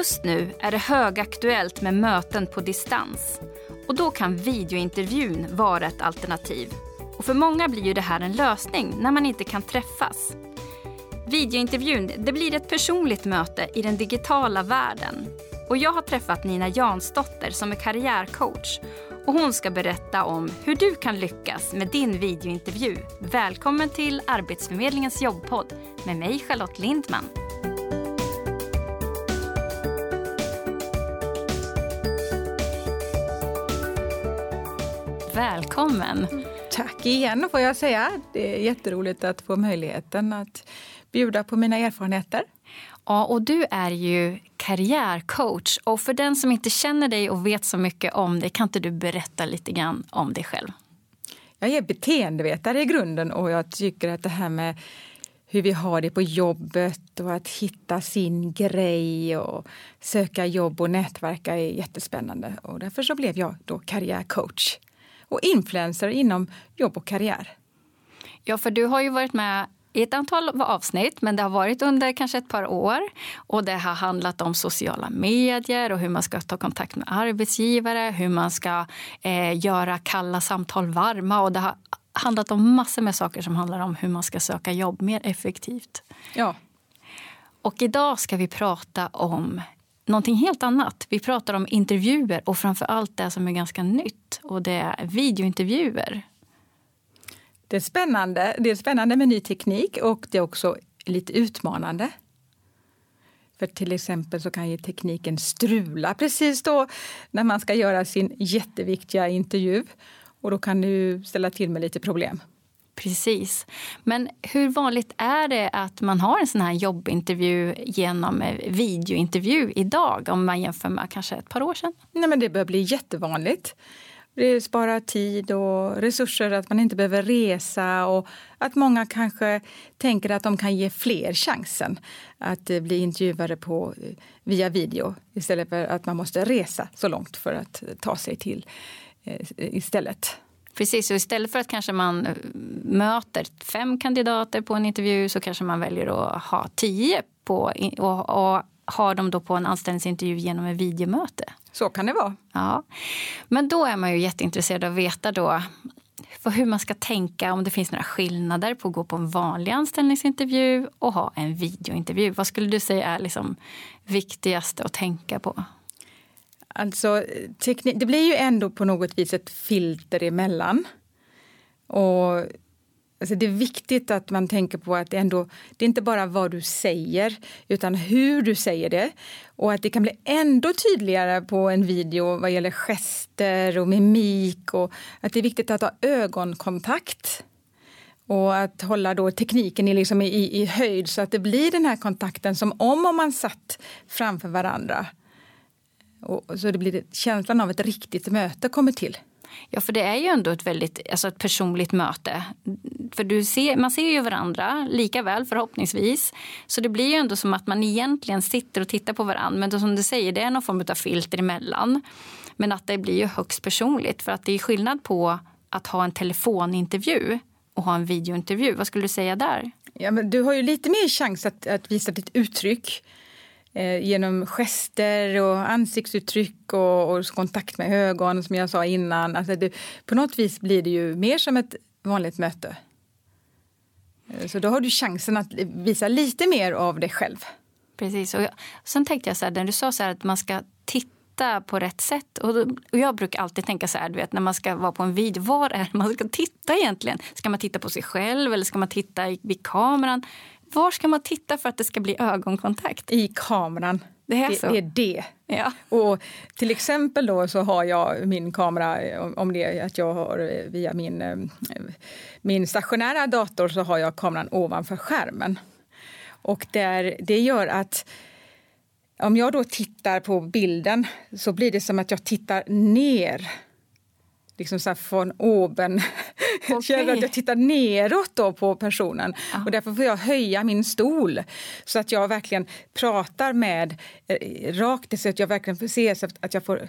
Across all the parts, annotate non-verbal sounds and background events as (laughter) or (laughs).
Just nu är det högaktuellt med möten på distans. Och då kan videointervjun vara ett alternativ. Och för många blir ju det här en lösning när man inte kan träffas. Videointervjun det blir ett personligt möte i den digitala världen. Och jag har träffat Nina Jansdotter som är karriärcoach och hon ska berätta om hur du kan lyckas med din videointervju. Välkommen till Arbetsförmedlingens jobbpodd med mig Charlotte Lindman. Välkommen! Tack igen får jag säga. Det är jätteroligt att få möjligheten att bjuda på mina erfarenheter. Ja, och du är ju karriärcoach. Och för den som inte känner dig och vet så mycket om dig, kan inte du berätta lite grann om dig själv? Jag är beteendevetare i grunden och jag tycker att det här med hur vi har det på jobbet och att hitta sin grej och söka jobb och nätverka är jättespännande. Och därför så blev jag då karriärcoach och influencer inom jobb och karriär. Ja, för du har ju varit med i ett antal avsnitt, men det har varit under kanske ett par år. Och Det har handlat om sociala medier och hur man ska ta kontakt med arbetsgivare, hur man ska eh, göra kalla samtal varma. Och Det har handlat om massor med saker som handlar om hur man ska söka jobb mer effektivt. Ja. Och idag ska vi prata om någonting helt annat. Vi pratar om intervjuer och framför allt det som är ganska nytt och det är videointervjuer. Det är spännande. Det är spännande med ny teknik och det är också lite utmanande. För till exempel så kan ju tekniken strula precis då när man ska göra sin jätteviktiga intervju. Och då kan du ställa till med lite problem. Precis. Men hur vanligt är det att man har en sån här jobbintervju genom eh, videointervju idag om man jämför med kanske ett par år sedan? Nej, men det börjar bli jättevanligt. Det sparar tid och resurser, att man inte behöver resa och att många kanske tänker att de kan ge fler chansen att eh, bli intervjuade på, eh, via video istället för att man måste resa så långt för att ta sig till istället. Precis, och istället för att kanske man eh, möter fem kandidater på en intervju så kanske man väljer att ha tio på, och, och har dem då på en anställningsintervju genom ett videomöte. Så kan det vara. Ja. Men då är man ju jätteintresserad av att veta då hur man ska tänka, om det finns några skillnader på att gå på en vanlig anställningsintervju och ha en videointervju. Vad skulle du säga är liksom viktigast att tänka på? Alltså, teknik, det blir ju ändå på något vis ett filter emellan. Och Alltså det är viktigt att man tänker på att det, ändå, det är inte bara vad du säger utan hur du säger det. Och att det kan bli ändå tydligare på en video vad gäller gester och mimik. Och att det är viktigt att ha ögonkontakt. Och att hålla då tekniken i, liksom i, i höjd så att det blir den här kontakten som om, om man satt framför varandra. Och, så det blir känslan av ett riktigt möte kommer till. Ja, för det är ju ändå ett väldigt alltså ett personligt möte. För du ser, man ser ju varandra lika väl förhoppningsvis. Så det blir ju ändå som att man egentligen sitter och tittar på varandra. Men då, som du säger, det är någon form av filter emellan. Men att det blir ju högst personligt. För att det är skillnad på att ha en telefonintervju och ha en videointervju. Vad skulle du säga där? Ja, men du har ju lite mer chans att, att visa ditt uttryck Eh, genom gester och ansiktsuttryck och, och, kontakt med ögon som jag sa innan. Alltså det, på något vis blir det ju mer som ett vanligt möte. Eh, så då har du chansen att visa lite mer av dig själv. Precis. Och jag, sen tänkte jag så här, när du sa så att man ska titta på rätt sätt. Och, då, och jag brukar alltid tänka så här, du vet, när man ska vara på en video, var är man ska titta egentligen? Ska man titta på sig själv eller ska man titta vid kameran? Var ska man titta för att det ska bli ögonkontakt? I kameran. Det är, så. det, är det. Ja. Och till exempel då så har jag min kamera, om det att jag har eh, via min, eh, min stationära dator så har jag kameran ovanför skärmen. Och där, det gör att om jag då tittar på bilden så blir det som att jag tittar ner liksom så från oben. (laughs) Okay. att jag tittar neråt då på personen. Ah. Och därför får jag höja min stol så att jag verkligen pratar med eh, rakt så att jag verkligen får se så att jag får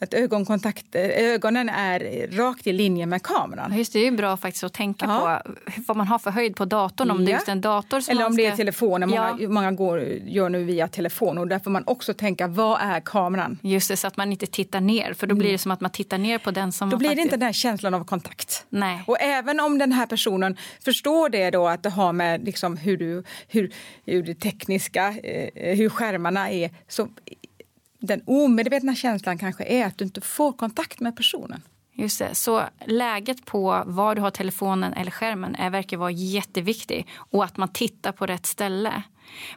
att ögonkontakt, ögonen är rakt i linje med kameran. Just det, är ju bra faktiskt att tänka ja. på vad man har för höjd på datorn. Om ja. det är just en dator som Eller om ska... det är telefonen. Många, ja. många går, gör nu via telefon. Och där får man också tänka, vad är kameran? Just det, så att man inte tittar ner. För då blir det som att man tittar ner på den som Då blir faktiskt... det inte den här känslan av kontakt. Nej. Och även om den här personen förstår det då att det har med liksom hur, du, hur, hur det tekniska, eh, hur skärmarna är. Så den omedvetna känslan kanske är att du inte får kontakt med personen. Just det. Så läget på var du har telefonen eller skärmen är, verkar vara jätteviktigt och att man tittar på rätt ställe.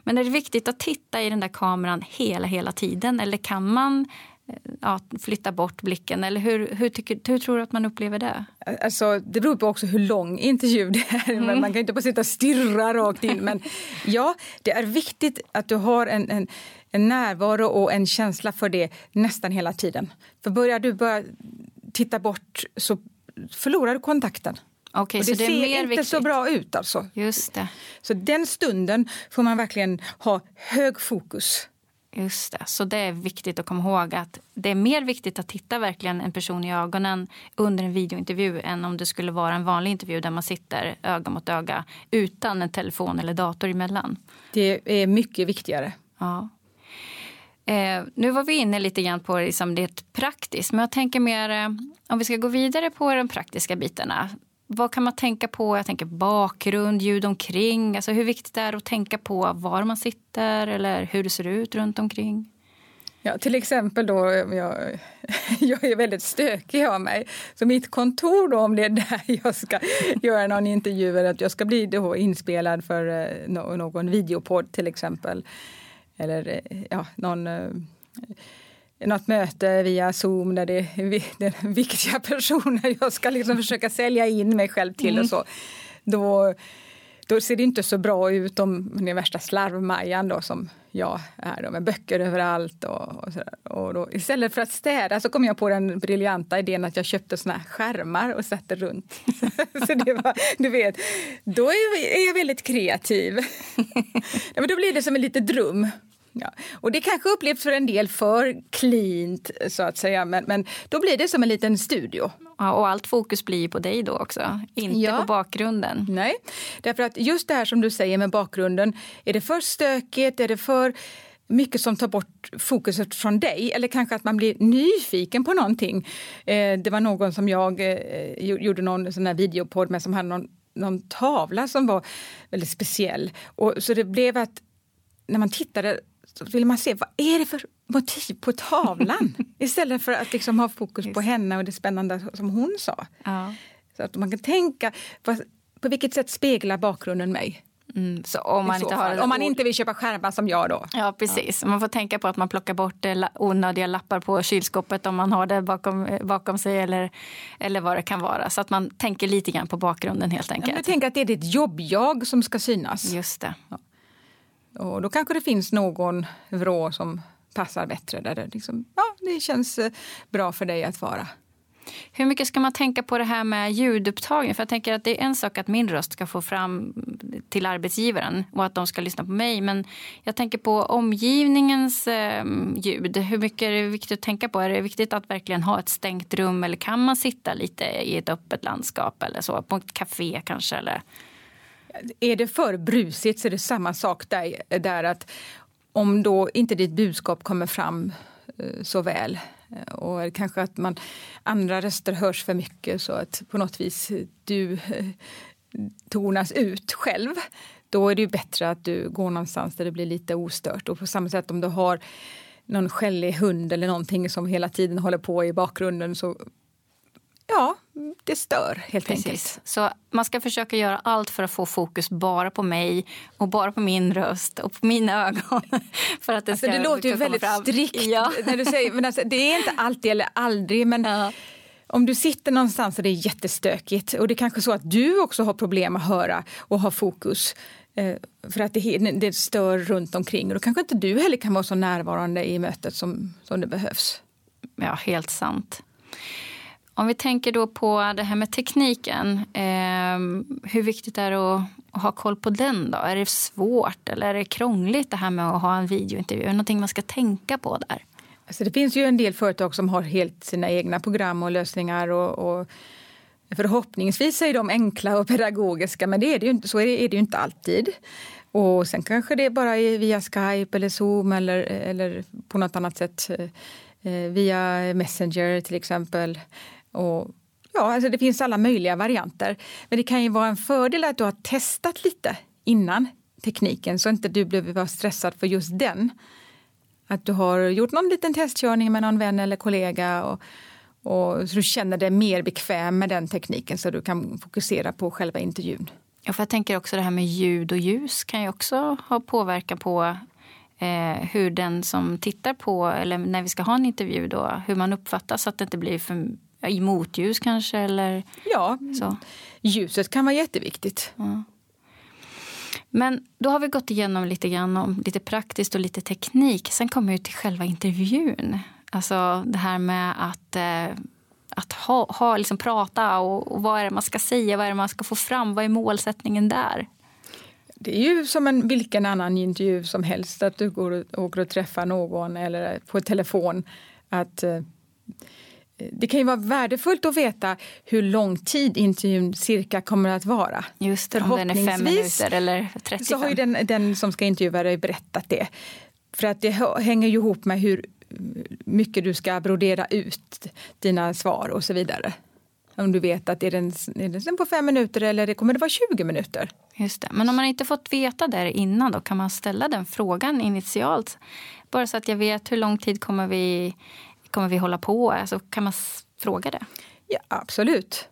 Men är det viktigt att titta i den där kameran hela, hela tiden eller kan man eh, ja, flytta bort blicken? Eller hur, hur, tycker, hur tror du att man upplever det? Alltså, det beror på också hur lång intervju det är. Mm. Man kan inte bara sitta och stirra rakt in. Men ja, det är viktigt att du har en, en en närvaro och en känsla för det nästan hela tiden. För börjar du börja titta bort så förlorar du kontakten. Okay, och det, det ser inte viktigt. så bra ut. alltså. Just det. Så den stunden får man verkligen ha hög fokus. Just det. Så det är viktigt att komma ihåg att det är mer viktigt att titta verkligen en person i ögonen under en videointervju än om det skulle vara en vanlig intervju där man sitter öga mot öga utan en telefon eller dator emellan. Det är mycket viktigare. Ja. Eh, nu var vi inne lite grann på liksom det praktiskt, men jag tänker mer eh, om vi ska gå vidare på de praktiska bitarna. Vad kan man tänka på? Jag tänker bakgrund, ljud omkring. Alltså hur viktigt det är att tänka på var man sitter eller hur det ser ut runt omkring. Ja, till exempel då, eh, jag, (laughs) jag är väldigt stökig av mig. Så mitt kontor då, om det är där (laughs) jag ska göra någon intervju eller att jag ska bli då inspelad för eh, någon videopodd till exempel eller eh, ja, någon, eh, något möte via Zoom där det är (laughs) viktiga personer jag ska liksom (laughs) försöka sälja in mig själv till mm. och så. Då, då ser det inte så bra ut om den värsta slarvmajan då som jag är då, med böcker överallt. Och, och, sådär. och då, istället för att städa så kom jag på den briljanta idén att jag köpte såna skärmar och satte runt. (laughs) så det var, du vet, då är jag väldigt kreativ. ja, men då blir det som en liten drum. Ja. Och det kanske upplevs för en del för cleant, så att säga. Men, men då blir det som en liten studio. Ja, och allt fokus blir på dig då också, inte ja. på bakgrunden. Nej, därför att just det här som du säger med bakgrunden. Är det för stökigt? Är det för mycket som tar bort fokuset från dig eller kanske att man blir nyfiken på någonting. Eh, det var någon som jag eh, gjorde någon sån här videopodd med som hade någon, någon tavla som var väldigt speciell. Och, så det blev att när man tittade så vill man se vad är det för motiv på tavlan (laughs) istället för att liksom ha fokus Just. på henne och det spännande som hon sa. Ja. Så att man kan tänka, på vilket sätt speglar bakgrunden mig? Mm, så om man, inte har om man inte vill köpa skärmar som jag då. Ja, precis. Ja. Man får tänka på att man plockar bort eh, onödiga lappar på kylskåpet om man har det bakom, eh, bakom sig eller, eller vad det kan vara. Så att man tänker lite grann på bakgrunden helt enkelt. Ja, tänker att det är ditt jobb-jag som ska synas. Just det. Ja. Och då kanske det finns någon vrå som passar bättre där det, liksom, ja, det känns eh, bra för dig att vara. Hur mycket ska man tänka på det här med ljudupptagning? För jag tänker att det är en sak att min röst ska få fram till arbetsgivaren och att de ska lyssna på mig. Men jag tänker på omgivningens eh, ljud. Hur mycket är det viktigt att tänka på? Är det viktigt att verkligen ha ett stängt rum eller kan man sitta lite i ett öppet landskap eller så? På ett café kanske? Eller? Är det för brusigt så är det samma sak där, där att om då inte ditt budskap kommer fram eh, så väl eh, och kanske att man, andra röster hörs för mycket så att på något vis du eh, tonas ut själv. Då är det bättre att du går någonstans där det blir lite ostört. Och på samma sätt om du har någon skällig hund eller någonting som hela tiden håller på i bakgrunden så ja, det stör helt Precis. enkelt. Så man ska försöka göra allt för att få fokus bara på mig och bara på min röst och på mina ögon. (laughs) för att det, alltså, det låter ju väldigt fram. strikt ja. när du säger, men alltså, det är inte alltid eller aldrig. Men ja. Om du sitter någonstans och det är jättestökigt och det är kanske så att du också har problem att höra och ha fokus eh, för att det, det stör runt omkring. Och då kanske inte du heller kan vara så närvarande i mötet som, som det behövs. Ja, helt sant. Om vi tänker då på det här med tekniken. Eh, hur viktigt är det att, att, ha koll på den? då? Är det svårt eller är det krångligt det här med att ha en videointervju? Är det någonting man ska tänka på där? Alltså det finns ju en del företag som har helt sina egna program och lösningar och, och förhoppningsvis är de enkla och pedagogiska men det är det ju inte, så är det, är det ju inte alltid. Och sen kanske det bara är via Skype eller Zoom eller, eller på något annat sätt eh, via Messenger till exempel. Och ja, alltså det finns alla möjliga varianter. Men det kan ju vara en fördel att du har testat lite innan tekniken så inte du behöver vara stressad för just den. Att du har gjort någon liten testkörning med någon vän eller kollega och, och så du känner dig mer bekväm med den tekniken så du kan fokusera på själva intervjun. Ja, för jag tänker också det här med ljud och ljus kan ju också ha påverkan på eh, hur den som tittar på, eller när vi ska ha en intervju då, hur man uppfattas så att det inte blir för i motljus kanske eller Ja, så. ljuset kan vara jätteviktigt. Ja. Men då har vi gått igenom lite grann om lite praktiskt och lite teknik. Sen kommer vi till själva intervjun. Alltså det här med att, eh, att ha, ha, liksom prata och, och vad är det man ska säga, vad är det man ska få fram, vad är målsättningen där? Det är ju som en, vilken annan intervju som helst, att du går och, åker och träffar någon eller på telefon. Att, eh, det kan ju vara värdefullt att veta hur lång tid intervjun cirka kommer att vara. Just det, om den är fem minuter eller 35. Så har ju den, den som ska intervjua dig berättat det. För att det hänger ju ihop med hur mycket du ska brodera ut dina svar och så vidare. Om du vet att är den, är den på fem minuter eller det kommer det vara 20 minuter. Just det. Men om man inte fått veta det innan då kan man ställa den frågan initialt. Bara så att jag vet hur lång tid kommer vi, kommer vi hålla på? Alltså, kan man fråga det? Ja, absolut.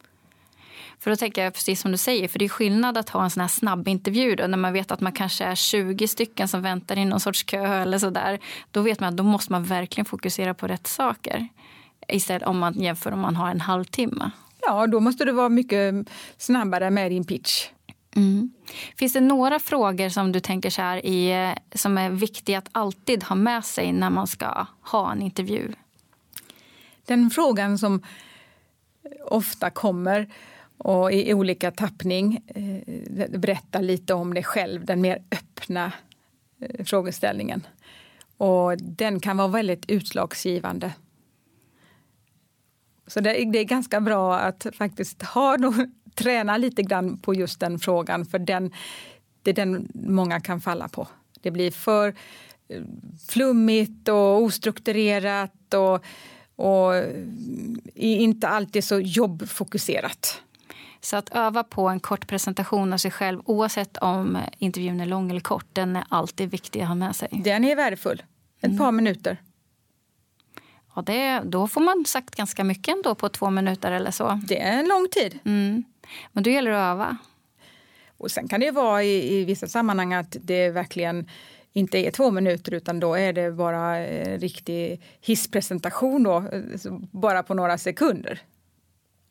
För då tänker jag precis som du säger, för det är skillnad att ha en sån här snabbintervju då, när man vet att man kanske är 20 stycken som väntar i någon sorts kö eller sådär. Då vet man att då måste man verkligen fokusera på rätt saker. Istället om man jämför om man har en halvtimme. Ja, då måste du vara mycket snabbare med din pitch. Mm. Finns det några frågor som du tänker så här i, som är viktiga att alltid ha med sig när man ska ha en intervju? Den frågan som ofta kommer och i olika tappning eh, berätta lite om dig själv, den mer öppna eh, frågeställningen. Och den kan vara väldigt utslagsgivande. Så det, är ganska bra att faktiskt ha (laughs) träna lite grann på just den frågan för den, det är den många kan falla på. Det blir för eh, flummigt och ostrukturerat och, och inte alltid så jobbfokuserat. Så att öva på en kort presentation av sig själv oavsett om intervjun är lång eller kort, den är alltid viktig att ha med sig. Den är värdefull. Ett mm. par minuter. Ja, det, då får man sagt ganska mycket ändå på två minuter eller så. Det är en lång tid. Mm. Men då gäller det att öva. Och sen kan det vara i, i vissa sammanhang att det verkligen inte är två minuter utan då är det bara en riktig hisspresentation då, bara på några sekunder.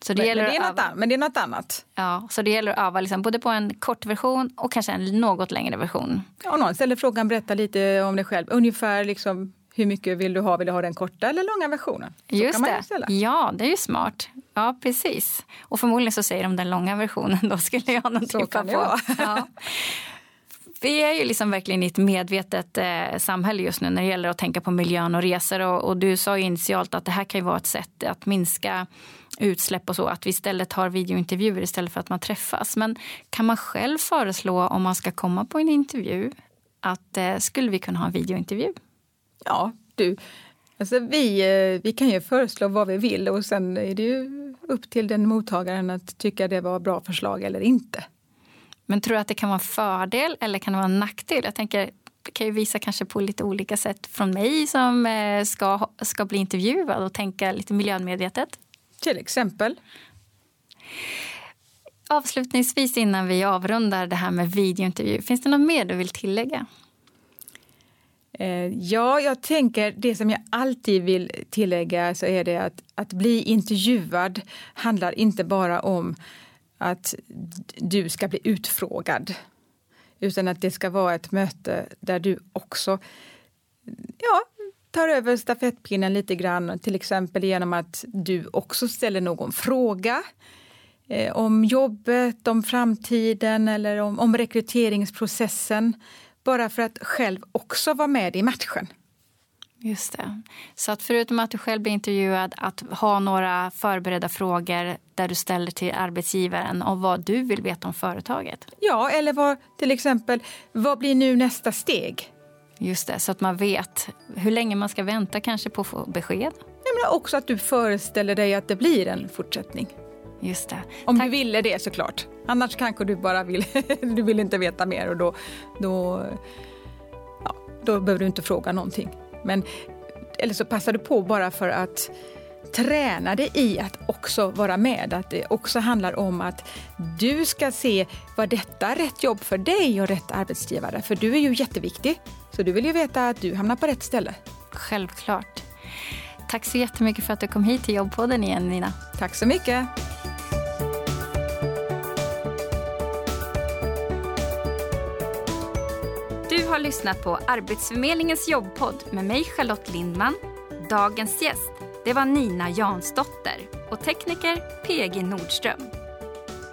Så det men, gäller men, det är något, annat, men det är något annat. Ja, så det gäller att öva liksom, både på en kort version och kanske en något längre version. Ja, någon ställer frågan, berätta lite om dig själv. Ungefär liksom, hur mycket vill du ha? Vill du ha den korta eller långa versionen? Så Just det. Ja, det är ju smart. Ja, precis. Och förmodligen så säger de den långa versionen. Då (laughs) skulle jag nog tippa på. Ja. (laughs) Vi är ju liksom verkligen i ett medvetet eh, samhälle just nu när det gäller att tänka på miljön och resor. Och, och du sa ju initialt att det här kan ju vara ett sätt att minska utsläpp och så, att vi istället har videointervjuer istället för att man träffas. Men kan man själv föreslå om man ska komma på en intervju att eh, skulle vi kunna ha en videointervju? Ja, du. Alltså vi, eh, vi kan ju föreslå vad vi vill och sen är det ju upp till den mottagaren att tycka det var bra förslag eller inte. Men tror du att det kan vara en fördel eller kan det vara en nackdel? Jag tänker, det kan ju visa kanske på lite olika sätt från mig som eh, ska, ska bli intervjuad och tänka lite miljömedvetet. Till exempel. Avslutningsvis innan vi avrundar det här med videointervju, finns det något mer du vill tillägga? Eh, ja, jag tänker det som jag alltid vill tillägga så är det att att bli intervjuad handlar inte bara om att du ska bli utfrågad utan att det ska vara ett möte där du också ja, tar över stafettpinnen lite grann, till exempel genom att du också ställer någon fråga eh, om jobbet, om framtiden eller om, om rekryteringsprocessen. Bara för att själv också vara med i matchen. Just det. Så att förutom att du själv blir intervjuad, att ha några förberedda frågor där du ställer till arbetsgivaren om vad du vill veta om företaget. Ja, eller vad, till exempel, vad blir nu nästa steg? Just det, så att man vet hur länge man ska vänta kanske på att få besked. Men också att du föreställer dig att det blir en fortsättning. Just det. Om Tack. du ville det såklart. Annars kanske du bara vill, (laughs) du vill inte veta mer och då, då, ja, då behöver du inte fråga någonting. Men, eller så passar du på bara för att träna dig i att också vara med. Att det också handlar om att du ska se, var detta rätt jobb för dig och rätt arbetsgivare? För du är ju jätteviktig. Så du vill ju veta att du hamnar på rätt ställe. Självklart. Tack så jättemycket för att du kom hit till Jobbpodden igen, Nina. Tack så mycket. Lyssnat på Arbetsförmedlingens jobbpodd med mig Charlotte Lindman. Dagens gäst det var Nina Jansdotter och tekniker PG Nordström.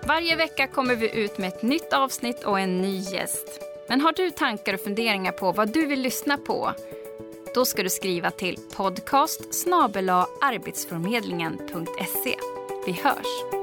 Varje vecka kommer vi ut med ett nytt avsnitt och en ny gäst. Men har du tankar och funderingar på vad du vill lyssna på? Då ska du skriva till podcast arbetsförmedlingen.se. Vi hörs!